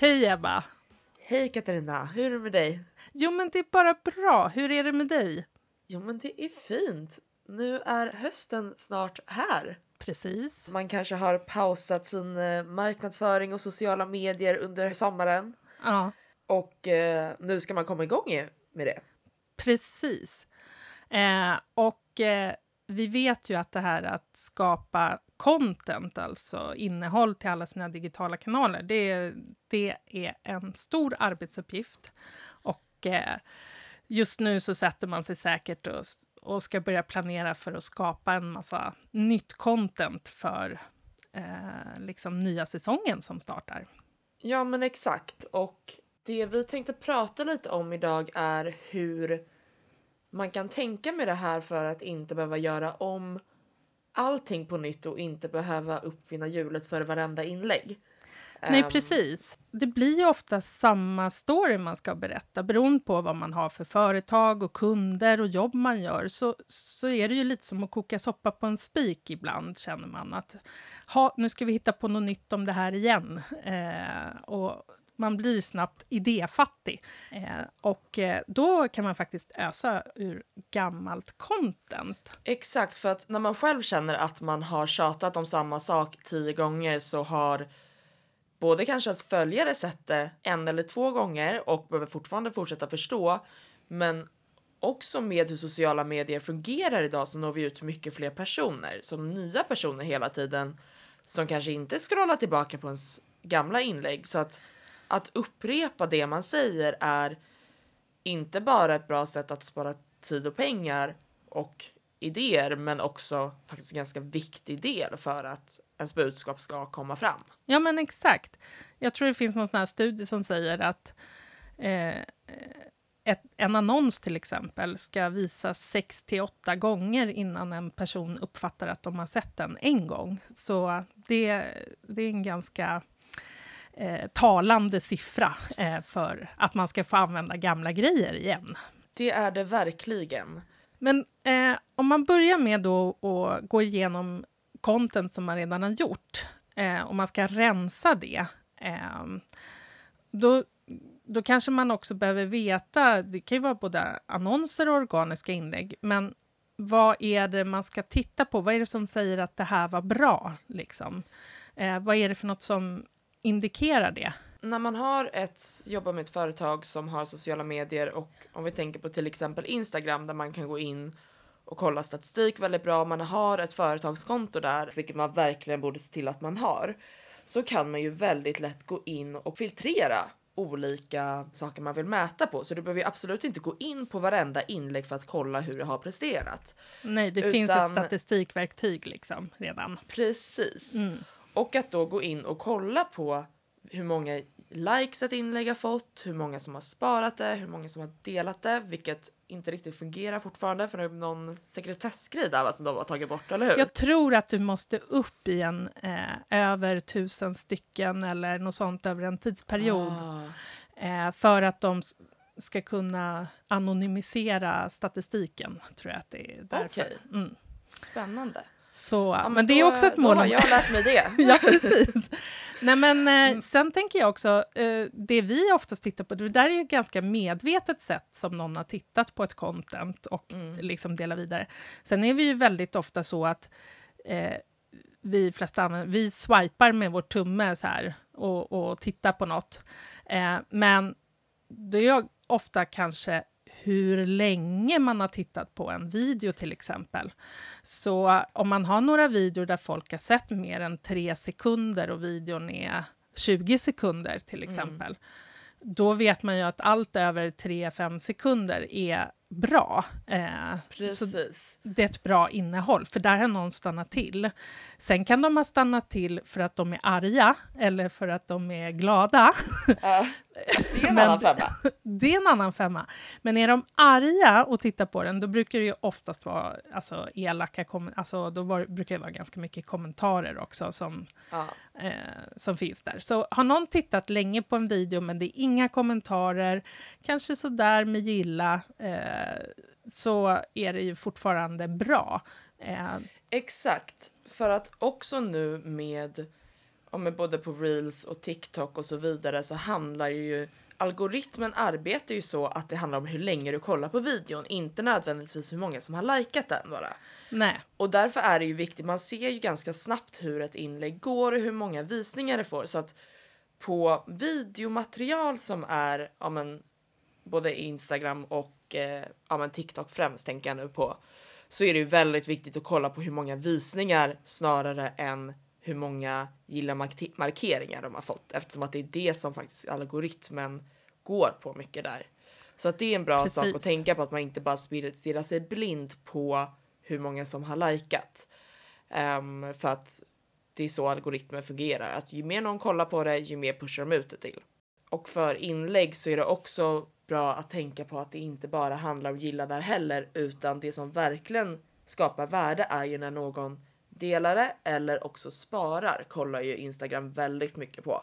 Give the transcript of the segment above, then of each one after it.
Hej Ebba! Hej Katarina, hur är det med dig? Jo men det är bara bra. Hur är det med dig? Jo men det är fint. Nu är hösten snart här. Precis. Man kanske har pausat sin eh, marknadsföring och sociala medier under sommaren. Ja, Och eh, nu ska man komma igång med det. precis. Eh, och eh, vi vet ju att det här att skapa content, alltså innehåll till alla sina digitala kanaler, det, det är en stor arbetsuppgift. Och eh, just nu så sätter man sig säkert och, och ska börja planera för att skapa en massa nytt content för eh, liksom nya säsongen som startar. Ja men exakt och det vi tänkte prata lite om idag är hur man kan tänka med det här för att inte behöva göra om allting på nytt och inte behöva uppfinna hjulet för varenda inlägg. Nej, Ehm, precis. Det blir ju ofta samma story man ska berätta. Beroende på vad man har för företag och kunder och jobb man gör så, så är det ju lite som att koka soppa på en spik ibland, känner man. att ha, Nu ska vi hitta på något nytt om det här igen. Eh, och man blir snabbt idéfattig. Eh, och eh, då kan man faktiskt ösa ur gammalt content. Exakt, för att när man själv känner att man har tjatat om samma sak tio gånger så har både kanske ens följare sett det en eller två gånger och behöver fortfarande fortsätta förstå. Men också med hur sociala medier fungerar idag så når vi ut mycket fler personer som nya personer hela tiden som kanske inte scrollar tillbaka på ens gamla inlägg. Så att, att upprepa det man säger är inte bara ett bra sätt att spara tid och pengar och idéer men också faktiskt en ganska viktig del för att ens budskap ska komma fram. Ja, men exakt. Jag tror det finns någon sån här studie som säger att eh, ett, en annons till exempel ska visas 6 till 8 gånger innan en person uppfattar att de har sett den en gång. Så det, det är en ganska eh, talande siffra eh, för att man ska få använda gamla grejer igen. Det är det verkligen. Men eh, om man börjar med då att gå igenom content som man redan har gjort eh, och man ska rensa det, eh, då, då kanske man också behöver veta, det kan ju vara både annonser och organiska inlägg, men vad är det man ska titta på? Vad är det som säger att det här var bra? Liksom? Eh, vad är det för något som indikerar det? När man har ett, jobbar med ett företag som har sociala medier och om vi tänker på till exempel Instagram där man kan gå in och kolla statistik väldigt bra. Man har ett företagskonto där, vilket man verkligen borde se till att man har. Så kan man ju väldigt lätt gå in och filtrera olika saker man vill mäta på. Så du behöver ju absolut inte gå in på varenda inlägg för att kolla hur det har presterat. Nej, det finns ett Utan- statistikverktyg liksom redan. Precis. Mm. Och att då gå in och kolla på hur många likes ett inlägg har fått, hur många som har sparat det, hur många som har delat det, vilket inte riktigt fungerar fortfarande för det är någon sekretessgrej där va, som de har tagit bort, eller hur? Jag tror att du måste upp i en eh, över tusen stycken eller något sånt över en tidsperiod Ah, eh, för att de ska kunna anonymisera statistiken, tror jag att det är därför. Okej. Mm. spännande. Så, Ja, men, det är då- också ett Då mål. har om- jag lärt mig det. ja, precis. Nej, men eh, sen tänker jag också, eh, det vi oftast tittar på, det där är ju ett ganska medvetet sätt som någon har tittat på ett content och liksom delar vidare. Sen är vi ju väldigt ofta så att eh, vi flesta använder, vi swipar med vår tumme så här och, och tittar på något. Eh, men det är ofta kanske hur länge man har tittat på en video till exempel. Så om man har några videor där folk har sett mer än tre sekunder och videon är 20 sekunder till exempel, då vet man ju att allt över 3-5 sekunder är bra. Eh, Precis. det är ett bra innehåll, för där har någon stannat till. Sen kan de ha stannat till för att de är arga eller för att de är glada. Ja, det är en annan femma. Det är en annan femma. Men är de arga och tittar på den, då brukar det ju oftast vara alltså, elaka alltså, Då var, brukar det vara ganska mycket kommentarer också som, Ja eh, som finns där. Så har någon tittat länge på en video men det är inga kommentarer, kanske sådär med gilla, eh, så är det ju fortfarande bra. Eh, Exakt, för att också nu med med både på reels och TikTok och så vidare så handlar ju algoritmen arbetar ju så att det handlar om hur länge du kollar på videon, inte nödvändigtvis hur många som har likat den bara. Nej. Och därför är det ju viktigt, man ser ju ganska snabbt hur ett inlägg går och hur många visningar det får. Så att på videomaterial som är ja, men, både Instagram och eh, ja, men TikTok främst tänker jag nu på, så är det ju väldigt viktigt att kolla på hur många visningar snarare än hur många gilla markeringar de har fått eftersom att det är det som faktiskt algoritmen går på mycket där. Så att det är en bra Precis. sak att tänka på att man inte bara stirrar sig blind på hur många som har likat. Um, för att det är så algoritmen fungerar. Att ju mer någon kollar på det, ju mer pushar de ut det till. Och för inlägg så är det också bra att tänka på att det inte bara handlar om gilla där heller, utan det som verkligen skapar värde är ju när någon delar det eller också sparar kollar ju Instagram väldigt mycket på.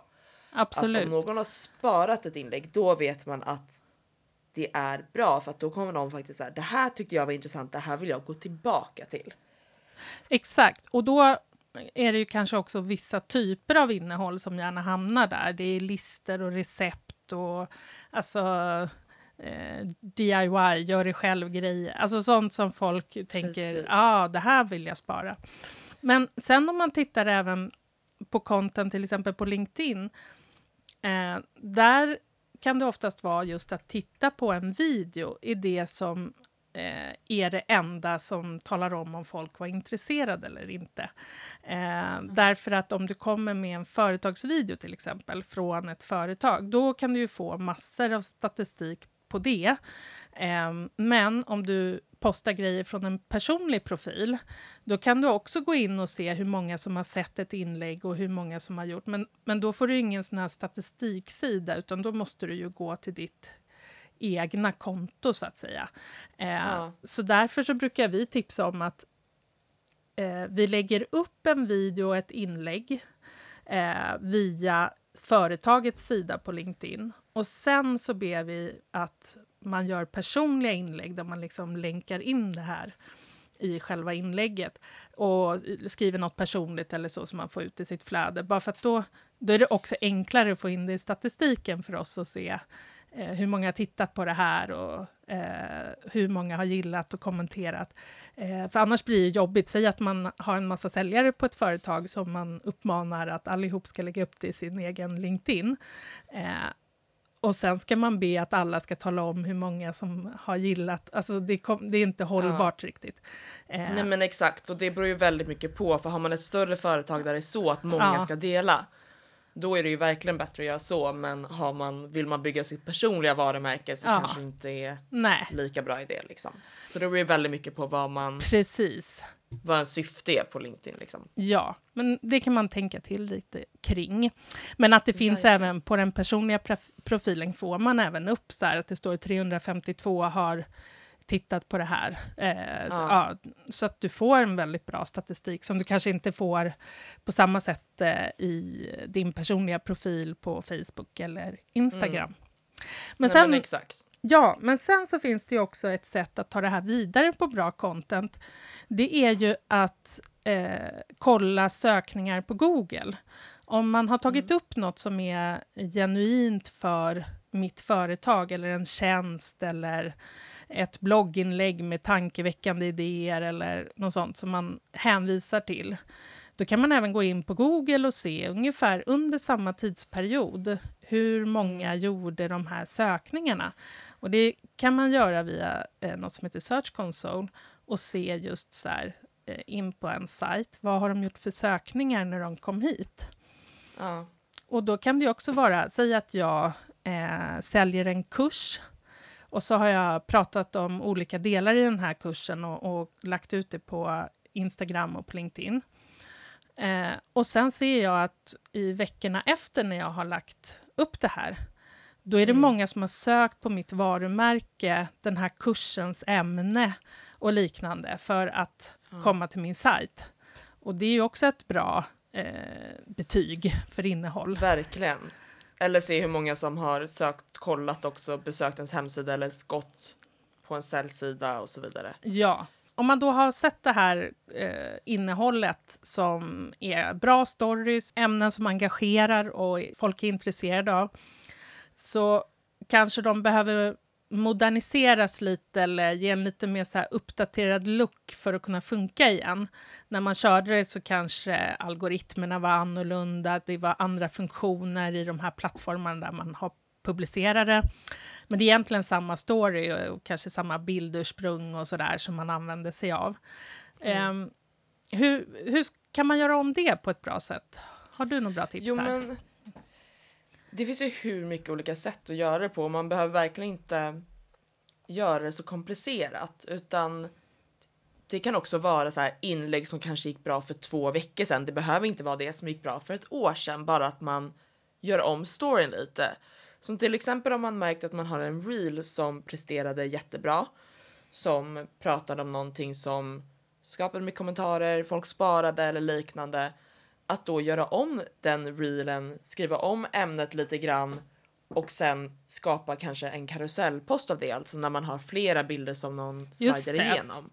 Absolut. Att om någon har sparat ett inlägg, då vet man att det är bra för att då kommer någon faktiskt säga det här tyckte jag var intressant, det här vill jag gå tillbaka till. Exakt, och då är det ju kanske också vissa typer av innehåll som gärna hamnar där. Det är lister och recept och alltså eh, DIY, gör det själv-grejer. Alltså sånt som folk tänker, ja, ah, det här vill jag spara. Men sen om man tittar även på content, till exempel på LinkedIn, eh, där kan det oftast vara just att titta på en video i det som eh, är det enda som talar om om folk var intresserade eller inte. Eh, därför att om du kommer med en företagsvideo till exempel från ett företag, då kan du ju få massor av statistik på det. Eh, men om du postar grejer från en personlig profil, då kan du också gå in och se hur många som har sett ett inlägg och hur många som har gjort. Men, men då får du ingen sån här statistiksida, utan då måste du ju gå till ditt egna konto, så att säga. Eh, ja. Så därför så brukar vi tipsa om att eh, vi lägger upp en video och ett inlägg eh, via företagets sida på LinkedIn. Och sen så ber vi att man gör personliga inlägg där man liksom länkar in det här i själva inlägget och skriver något personligt eller så som man får ut i sitt flöde. Bara för att då, då är det också enklare att få in det i statistiken för oss att se eh, hur många har tittat på det här och eh, hur många har gillat och kommenterat. Eh, för annars blir det jobbigt. Säg att man har en massa säljare på ett företag som man uppmanar att allihop ska lägga upp det i sin egen LinkedIn. Eh, och sen ska man be att alla ska tala om hur många som har gillat. Alltså det, kom, det är inte hållbart ja. riktigt. Eh. Nej men exakt, och det beror ju väldigt mycket på. För har man ett större företag där det är så att många ja. ska dela, då är det ju verkligen bättre att göra så. Men har man, vill man bygga sitt personliga varumärke så ja. kanske inte är Nej. lika bra idé. Liksom. Så det beror ju väldigt mycket på vad man... Precis vad en syfte är på LinkedIn. Liksom. Ja, men det kan man tänka till lite kring. Men att det finns ja, även på den personliga profilen får man även upp så här att det står 352 har tittat på det här. Eh, ja. ja. så att du får en väldigt bra statistik som du kanske inte får på samma sätt eh, i din personliga profil på Facebook eller Instagram. Mm. Men, Nej, sen, men exakt. Ja, men sen så finns det ju också ett sätt att ta det här vidare på bra content. Det är ju att eh, kolla sökningar på Google. Om man har tagit mm. upp något som är genuint för mitt företag eller en tjänst eller ett blogginlägg med tankeväckande idéer eller något sånt som man hänvisar till. Då kan man även gå in på Google och se ungefär under samma tidsperiod hur många mm. gjorde de här sökningarna. Och det kan man göra via eh, något som heter Search Console och se just så här, eh, in på en sajt. Vad har de gjort för sökningar när de kom hit? Ja. Och då kan det också vara, säg att jag eh, säljer en kurs och så har jag pratat om olika delar i den här kursen och, och lagt ut det på Instagram och på LinkedIn. Eh, och sen ser jag att i veckorna efter när jag har lagt upp det här då är det mm. många som har sökt på mitt varumärke, den här kursens ämne och liknande för att mm. komma till min sajt. Och det är ju också ett bra eh, betyg för innehåll. Verkligen. Eller se hur många som har sökt, kollat också, besökt ens hemsida eller gått på en säljsida och så vidare. Ja, om man då har sett det här eh, innehållet som är bra stories, ämnen som engagerar och folk är intresserade av, så kanske de behöver moderniseras lite eller ge en lite mer så uppdaterad look för att kunna funka igen. När man körde det så kanske algoritmerna var annorlunda, det var andra funktioner i de här plattformarna där man har publicerade. Men det är egentligen samma story och kanske samma bildursprung och sådär som man använder sig av. Mm. Um, hur, hur kan man göra om det på ett bra sätt? Har du några bra tips jo, där? Men, det finns ju hur mycket olika sätt att göra det på. Man behöver verkligen inte göra det så komplicerat utan det kan också vara så här inlägg som kanske gick bra för två veckor sedan. Det behöver inte vara det som gick bra för ett år sedan, bara att man gör om storyn lite. Som till exempel om man märkt att man har en reel som presterade jättebra, som pratade om någonting som skapade mycket kommentarer, folk sparade eller liknande. Att då göra om den reelen, skriva om ämnet lite grann och sen skapa kanske en karusellpost av det, alltså när man har flera bilder som någon slider igenom.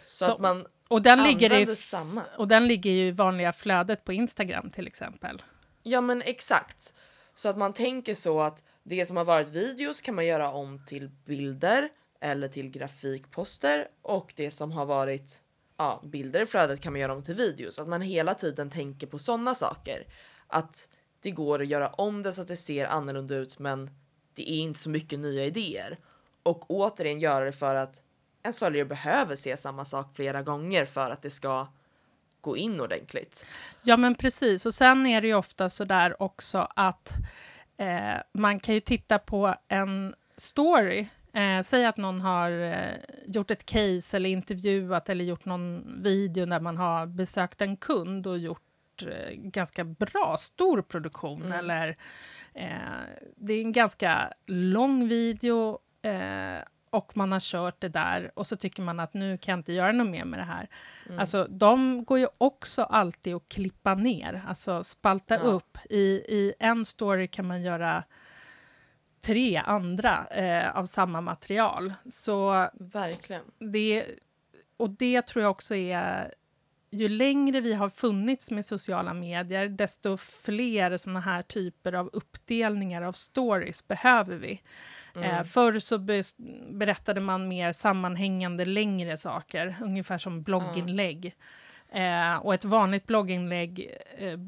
Så, så, att man och den ligger i, samma. Och den ligger ju i vanliga flödet på Instagram till exempel. Ja men exakt. Så att man tänker så att det som har varit videos kan man göra om till bilder eller till grafikposter och det som har varit ja, bilder i flödet kan man göra om till videos. Att man hela tiden tänker på sådana saker. Att det går att göra om det så att det ser annorlunda ut men det är inte så mycket nya idéer. Och återigen göra det för att ens följare behöver se samma sak flera gånger för att det ska gå in ordentligt. Ja men precis och sen är det ju ofta så där också att eh, man kan ju titta på en story Eh, säg att någon har eh, gjort ett case eller intervjuat eller gjort någon video där man har besökt en kund och gjort eh, ganska bra, stor produktion. Mm. Eller, eh, det är en ganska lång video eh, och man har kört det där och så tycker man att nu kan jag inte göra något mer med det här. Mm. Alltså, de går ju också alltid att klippa ner, alltså spalta ja. upp. I, I en story kan man göra tre andra eh, av samma material. Så Verkligen. Det, och det tror jag också är... Ju längre vi har funnits med sociala medier, desto fler såna här typer av uppdelningar av stories behöver vi. Mm. Eh, förr så be berättade man mer sammanhängande längre saker, ungefär som blogginlägg. Mm. Eh, och ett vanligt blogginlägg, eh,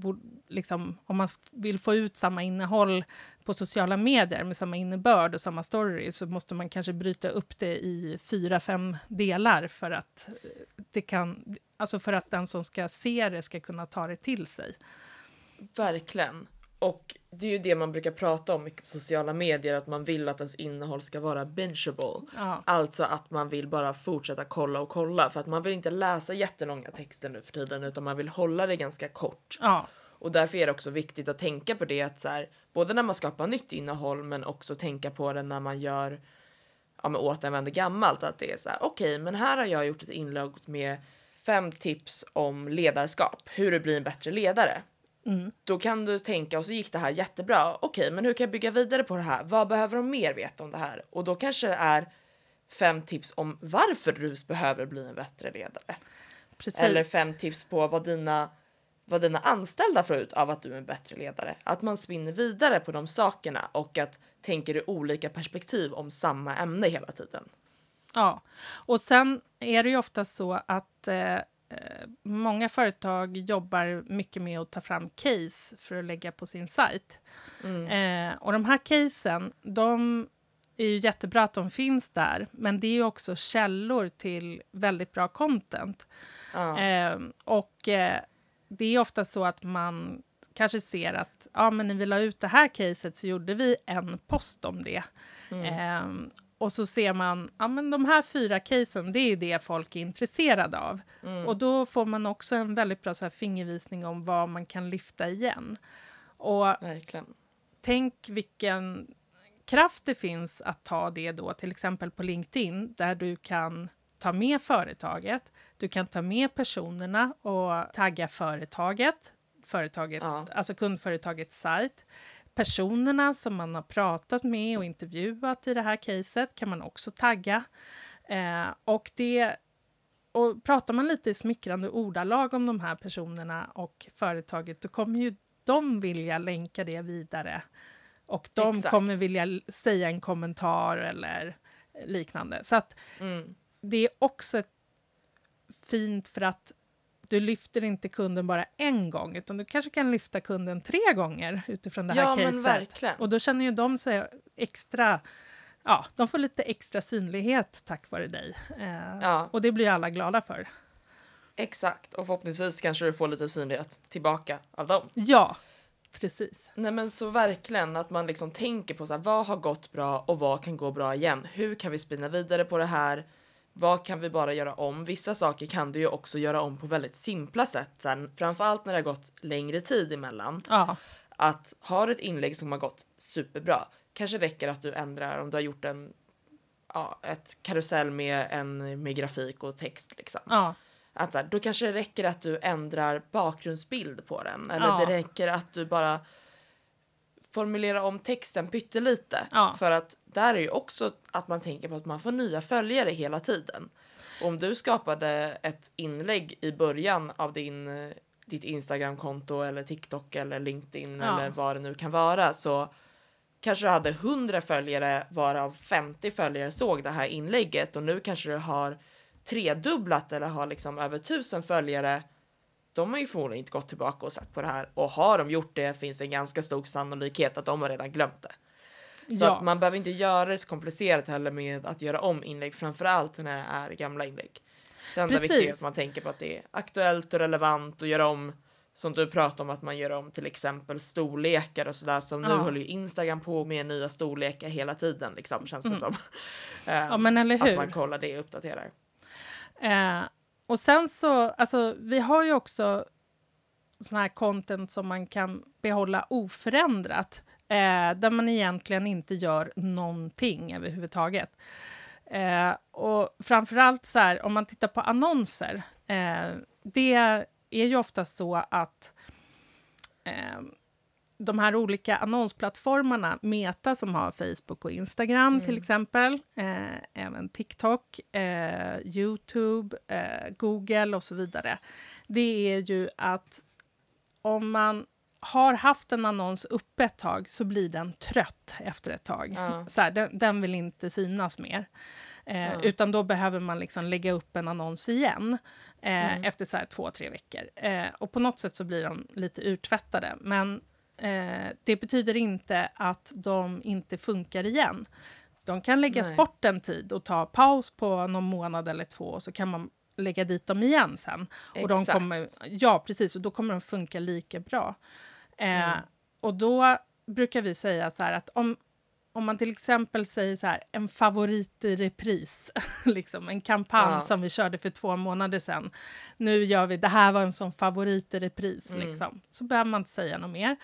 liksom, om man vill få ut samma innehåll på sociala medier med samma innebörd och samma story så måste man kanske bryta upp det i fyra, fem delar för att, eh, det kan, alltså för att den som ska se det ska kunna ta det till sig. Verkligen. Och det är ju det man brukar prata om mycket på sociala medier, att man vill att ens innehåll ska vara bingeable. Ja. Alltså att man vill bara fortsätta kolla och kolla för att man vill inte läsa jättelånga texter nu för tiden utan man vill hålla det ganska kort. Ja. Och därför är det också viktigt att tänka på det att så här, både när man skapar nytt innehåll men också tänka på det när man gör ja, men återanvänder gammalt att det är så här okej, okay, men här har jag gjort ett inlägg med fem tips om ledarskap, hur du blir en bättre ledare. Mm. Då kan du tänka och så gick det här jättebra. Okej, okay, men hur kan jag bygga vidare på det här? Vad behöver de mer veta om det här? Och då kanske det är fem tips om varför du behöver bli en bättre ledare. Precis. Eller fem tips på vad dina, vad dina anställda får ut av att du är en bättre ledare. Att man spinner vidare på de sakerna och att tänker ur olika perspektiv om samma ämne hela tiden. Ja, och sen är det ju ofta så att eh, Eh, många företag jobbar mycket med att ta fram case för att lägga på sin sajt. Mm. Eh, och de här casen, de är ju jättebra att de finns där, men det är ju också källor till väldigt bra content. Ja. Eh, och det är ofta så att man kanske ser att ja, men när vi la ut det här caset så gjorde vi en post om det. Mm. Eh, och så ser man ja men de här fyra casen, det är det folk är intresserade av. Mm. Och då får man också en väldigt bra så här, fingervisning om vad man kan lyfta igen. Och Verkligen. tänk vilken kraft det finns att ta det då, till exempel på LinkedIn, där du kan ta med företaget, du kan ta med personerna och tagga företaget, företagets, ja. alltså kundföretagets sajt. Personerna som man har pratat med och intervjuat i det här caset kan man också tagga. Eh, och det och pratar man lite i smickrande ordalag om de här personerna och företaget, då kommer ju de vilja länka det vidare. Och de Exakt. kommer vilja säga en kommentar eller liknande. Så att Mm. Det är också fint för att du lyfter inte kunden bara en gång, utan du kanske kan lyfta kunden tre gånger utifrån det här Ja, caset. men verkligen. Och då känner ju de sig extra... Ja, de får lite extra synlighet tack vare dig. Eh, Ja. Och det blir alla glada för. Exakt, och förhoppningsvis kanske du får lite synlighet tillbaka av dem. Ja, precis. Nej men så verkligen att man liksom tänker på så här, vad har gått bra och vad kan gå bra igen? Hur kan vi spinna vidare på det här? Vad kan vi bara göra om? Vissa saker kan du ju också göra om på väldigt simpla sätt. Sen, framförallt när det har gått längre tid emellan. Ja, Att har du ett inlägg som har gått superbra, kanske räcker att du ändrar om du har gjort en ja, ett karusell med en med grafik och text liksom. ja, Att så här, då kanske det räcker att du ändrar bakgrundsbild på den eller Ja. det räcker att du bara formulerar om texten pyttelite. Ja. För att där är ju också att man tänker på att man får nya följare hela tiden. Om du skapade ett inlägg i början av din, ditt Instagramkonto eller TikTok eller LinkedIn Ja. eller vad det nu kan vara så kanske du hade 100 följare varav 50 följare såg det här inlägget och nu kanske du har tredubblat eller har liksom över 1000 följare. De har ju förmodligen inte gått tillbaka och sett på det här och har de gjort det finns en ganska stor sannolikhet att de har redan glömt det. Så ja. att man behöver inte göra det så komplicerat heller med att göra om inlägg, framförallt när det är gamla inlägg. Det enda Precis. viktiga är att man tänker på att det är aktuellt och relevant och göra om som du pratar om att man gör om till exempel storlekar och sådär som nu Ja. håller ju Instagram på med nya storlekar hela tiden liksom känns det som. Mm. ja, men eller Att hur? man kollar det och uppdaterar. Eh, och sen så, alltså vi har ju också sån här content som man kan behålla oförändrat, eh, där man egentligen inte gör någonting överhuvudtaget. Eh, och framförallt så här, om man tittar på annonser, eh, det är ju ofta så att eh, de här olika annonsplattformarna, Meta som har Facebook och Instagram till exempel, eh, även TikTok, eh, Youtube, eh, Google och så vidare. Det är ju att om man har haft en annons uppe ett tag så blir den trött efter ett tag. Ja. Så här, den, den vill inte synas mer. Eh, Ja. Utan då behöver man liksom lägga upp en annons igen eh, Mm. efter så här två, tre veckor. Eh, och på något sätt så blir de lite urtvättade. Men eh, det betyder inte att de inte funkar igen. De kan läggas Nej. bort en tid och ta paus på någon månad eller två och så kan man lägga dit dem igen sen. Och de Exakt. kommer, ja, precis. Och då kommer de funka lika bra. Eh, Mm. Och då brukar vi säga så här att om, om man till exempel säger så här, en favorit i repris, liksom en kampanj Ja. som vi körde för två månader sedan. Nu gör vi, det här var en sån favorit i repris, Mm. liksom. Så behöver man inte säga något mer.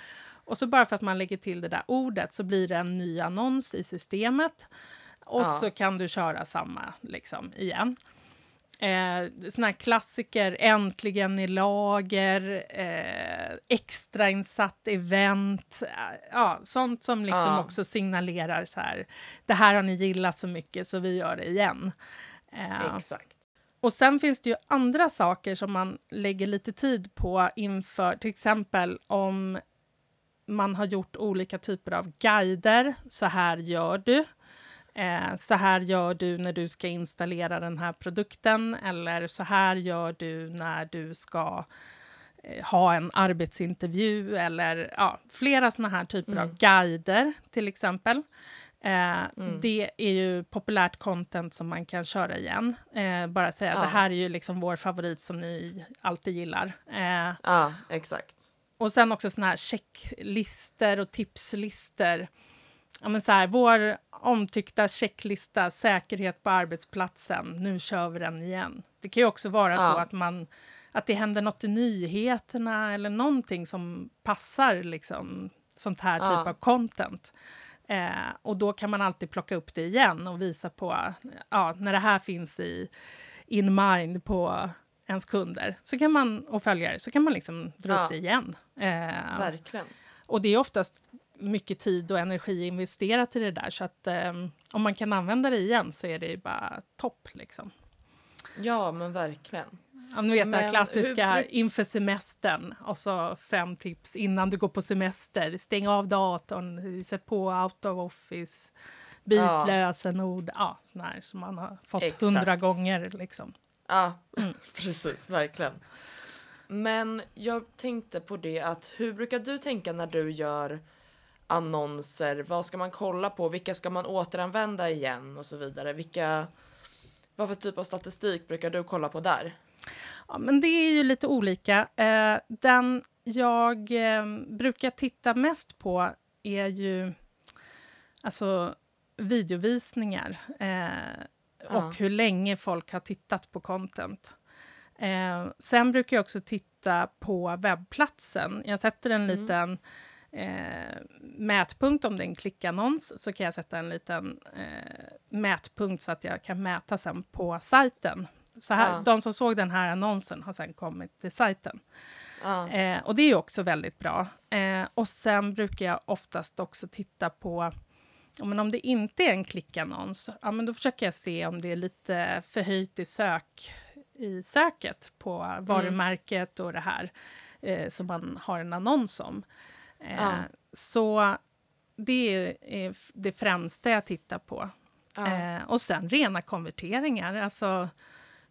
Och så bara för att man lägger till det där ordet så blir det en ny annons i systemet. Och Ja. så kan du köra samma liksom igen. Eh, såna här klassiker, Äntligen i lager, eh, extrainsatt event. Eh, ja, sånt som liksom Ja. också signalerar så här, det här har ni gillat så mycket så vi gör det igen. Eh, Exakt. och sen finns det ju andra saker som man lägger lite tid på inför, till exempel om man har gjort olika typer av guider. Så här gör du. Eh, så här gör du när du ska installera den här produkten eller så här gör du när du ska eh, ha en arbetsintervju eller ja, flera såna här typer av guider till exempel. Eh, Det är ju populärt content som man kan köra igen. Eh, bara säga Ja. det här är ju liksom vår favorit som ni alltid gillar. Eh, Ja, exakt. och sen också såna här checklister och tipslister. Ja, men så här, vår omtyckta checklista, säkerhet på arbetsplatsen, nu kör vi den igen. Det kan ju också vara så Ja. att, man, att det händer något i nyheterna eller någonting som passar liksom, sånt här Ja. typ av content. Eh, och då kan man alltid plocka upp det igen och visa på, ja, när det här finns i in mind på ens kunder så kan man, och följare så kan man liksom dra Ja. upp det igen. Eh, Verkligen. och det är oftast mycket tid och energi investerat i det där så att eh, om man kan använda det igen så är det ju bara topp liksom. Ja, men verkligen. Ja, ni vet det Men klassiska hur- inför semestern och så fem tips innan du går på semester. Stäng av datorn, sätt på out of office, byt Ja. lösenord. Ja, sån här som man har fått hundra gånger. Liksom. Ja, Mm. precis, verkligen. Men jag tänkte på det att hur brukar du tänka när du gör annonser? Vad ska man kolla på? Vilka ska man återanvända igen och så vidare? Vilka, vad för typ av statistik brukar du kolla på där? Ja, men det är ju lite olika. Eh, den jag eh, brukar titta mest på är ju alltså videovisningar eh, och Ja. hur länge folk har tittat på content. Sen brukar jag också titta på webbplatsen. Jag sätter en Mm. Eh, mätpunkt. Om det är en klickannons så kan jag sätta en liten eh, mätpunkt så att jag kan mäta sen på sajten. Så här, Ja. De som såg den här annonsen har sen kommit till sajten. Ja, Eh, och det är också väldigt bra. Eh, och sen brukar jag oftast också titta på ja, men om det inte är en klickannons, ja, men då försöker jag se om det är lite förhöjt i, sök, i söket på varumärket och det här eh, som man har en annons om. Eh, Ja. Så det är, det främsta jag tittar på. ja, Eh, och sen rena konverteringar, alltså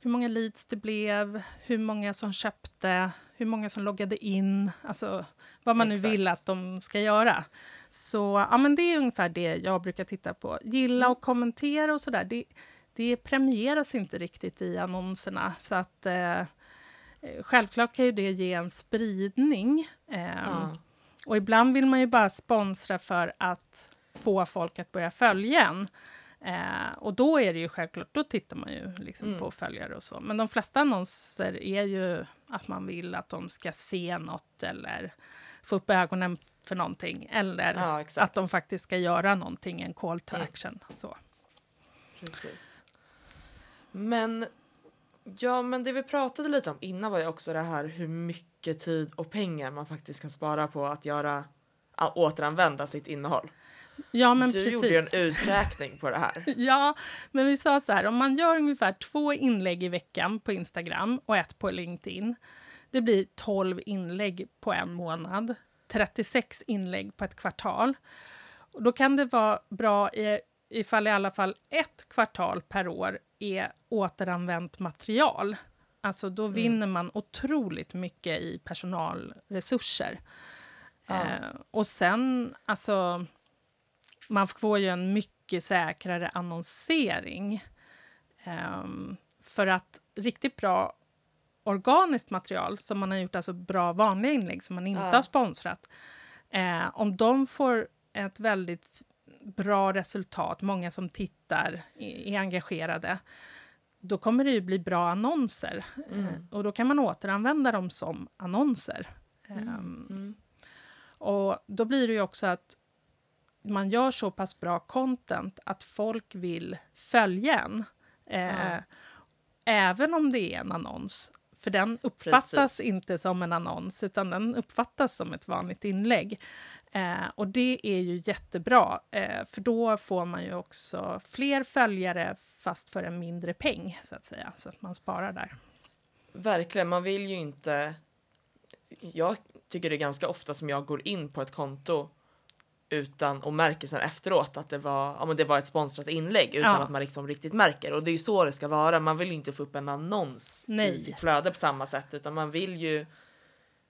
hur många leads det blev, hur många som köpte, hur många som loggade in, alltså vad man Exakt. nu vill att de ska göra. Så ja, men det är ungefär det jag brukar titta på. Gilla och kommentera och sådär, det, det premieras inte riktigt i annonserna. Så att eh, eh, självklart kan ju det ge en spridning. Ehm, ja. Och ibland vill man ju bara sponsra för att få folk att börja följa en. Eh, och då är det ju självklart, då tittar man ju liksom Mm. på följare och så. Men de flesta annonser är ju att man vill att de ska se något eller få upp ögonen för någonting. Eller ja att de faktiskt ska göra någonting, en call to Mm. action. Så. Precis. Men ja, men det vi pratade lite om innan var ju också det här hur mycket tid och pengar man faktiskt kan spara på att göra att återanvända sitt innehåll. Ja, men du precis. gjorde ju en uträkning på det här. Ja, men vi sa så här, om man gör ungefär två inlägg i veckan på Instagram och ett på LinkedIn, det blir 12 inlägg på en månad, 36 inlägg på ett kvartal. Och då kan det vara bra i, ifall i alla fall ett kvartal per år är återanvänt material. Alltså då vinner man otroligt mycket i personalresurser. Ja. Eh, och sen, alltså, man får ju en mycket säkrare annonsering. Ehm, för att riktigt bra organiskt material, som man har gjort, alltså bra vanliga inlägg som man inte Ja. har sponsrat, eh, om de får ett väldigt bra resultat, många som tittar, är engagerade, då kommer det ju bli bra annonser. Mm. Eh, och då kan man återanvända dem som annonser. Ehm, Mm. och då blir det ju också att man gör så pass bra content att folk vill följa en. Eh. Även om det är en annons. För den uppfattas Precis. inte som en annons, utan den uppfattas som ett vanligt inlägg. Eh, och det är ju jättebra, eh, för då får man ju också fler följare fast för en mindre peng, så att säga. Så att man sparar där. Verkligen, man vill ju inte... Jag tycker det är ganska ofta som jag går in på ett konto utan och märker sen efteråt att det var, ja, men det var ett sponsrat inlägg utan Ja. att man liksom riktigt märker. Och det är ju så det ska vara. Man vill ju inte få upp en annons Nej. i sitt flöde på samma sätt utan man vill ju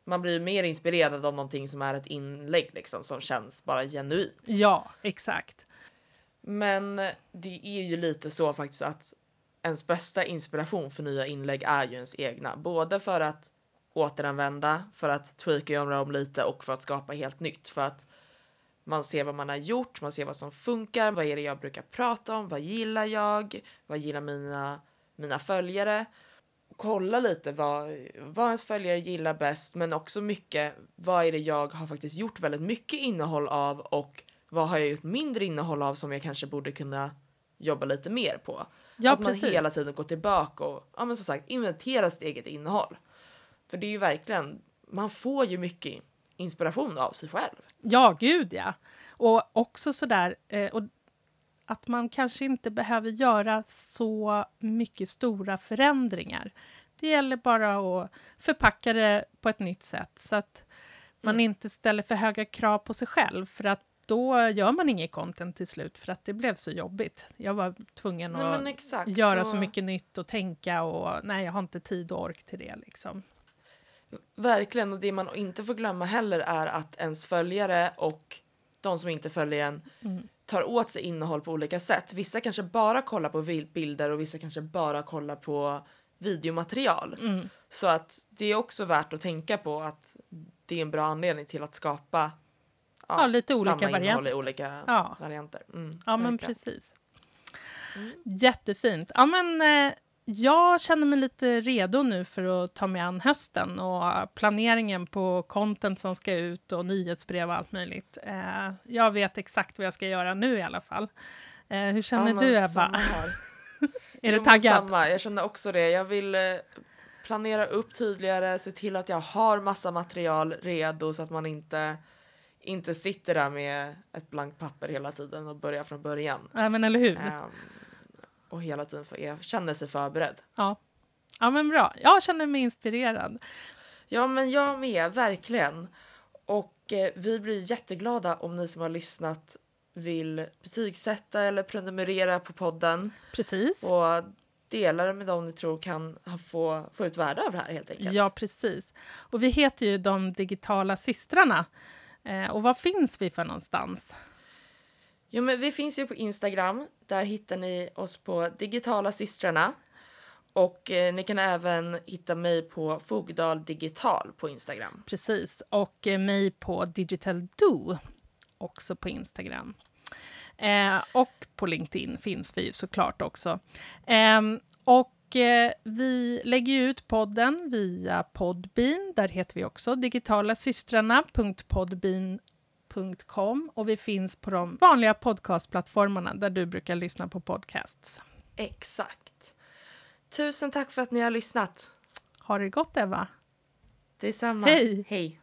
man blir mer inspirerad av någonting som är ett inlägg liksom som känns bara genuint. Ja, exakt. Men det är ju lite så faktiskt att ens bästa inspiration för nya inlägg är ju ens egna. Både för att återanvända, för att tweaka och göra om lite och för att skapa helt nytt. För att man ser vad man har gjort, man ser vad som funkar, vad är det jag brukar prata om, vad gillar jag, vad gillar mina, mina följare. Kolla lite vad, vad ens följare gillar bäst, men också mycket vad är det jag har faktiskt gjort väldigt mycket innehåll av och vad har jag gjort mindre innehåll av som jag kanske borde kunna jobba lite mer på. Ja, att man precis. hela tiden går tillbaka och ja, men som sagt inventera sitt eget innehåll. För det är ju verkligen, man får ju mycket inspiration av sig själv. Ja, gud ja. Och också sådär, eh, och att man kanske inte behöver göra så mycket stora förändringar. Det gäller bara att förpacka det på ett nytt sätt så att man Mm. inte ställer för höga krav på sig själv för att då gör man inget content till slut för att det blev så jobbigt. Jag var tvungen Nej, att exakt. göra så Och mycket nytt och tänka och nej, jag har inte tid och ork till det liksom. Verkligen, och det man inte får glömma heller är att ens följare och de som inte följer en Mm. Tar åt sig innehåll på olika sätt. Vissa kanske bara kollar på bilder och vissa kanske bara kollar på videomaterial. Mm. Så att det är också värt att tänka på att det är en bra anledning till att skapa Ja, lite olika samma innehåll varianter. i olika Ja. varianter. Mm, Ja, men precis. Mm. Jättefint. Ja, men, eh, jag känner mig lite redo nu för att ta mig an hösten och planeringen på content som ska ut och nyhetsbrev och allt möjligt. Eh, jag vet exakt vad jag ska göra nu i alla fall. Eh, hur känner Ja, du, Ebba? Är du taggad? Samma. Jag känner också det. Jag vill eh, planera upp tydligare, se till att jag har massa material redo så att man inte, inte sitter där med ett blankt papper hela tiden och börjar från början. Ja, men eller hur? Ehm, och hela tiden för, jag känner sig förberedd. Ja. ja, men bra. Jag känner mig inspirerad. Ja, men jag med, verkligen. Och eh, vi blir jätteglada om ni som har lyssnat vill betygsätta eller prenumerera på podden Precis. och dela det med dem ni tror kan få, få ut värde av det här helt enkelt. Ja, precis. Och vi heter ju De digitala systrarna. Eh, och var finns vi för någonstans? Jo, men vi finns ju på Instagram. Där hittar ni oss på Digitala systrarna. Och eh, ni kan även hitta mig på Fogdal Digital på Instagram. Precis. Och eh, mig på Digital Do, också på Instagram. Eh, och på LinkedIn finns vi såklart också. Ehm, och eh, vi lägger ju ut podden via Podbean. Där heter vi också digitalasystrarna.podbean.com och vi finns på de vanliga podcastplattformarna där du brukar lyssna på podcasts. Exakt. Tusen tack för att ni har lyssnat. Ha det gott, Eva! Detsamma. Hej. Hej.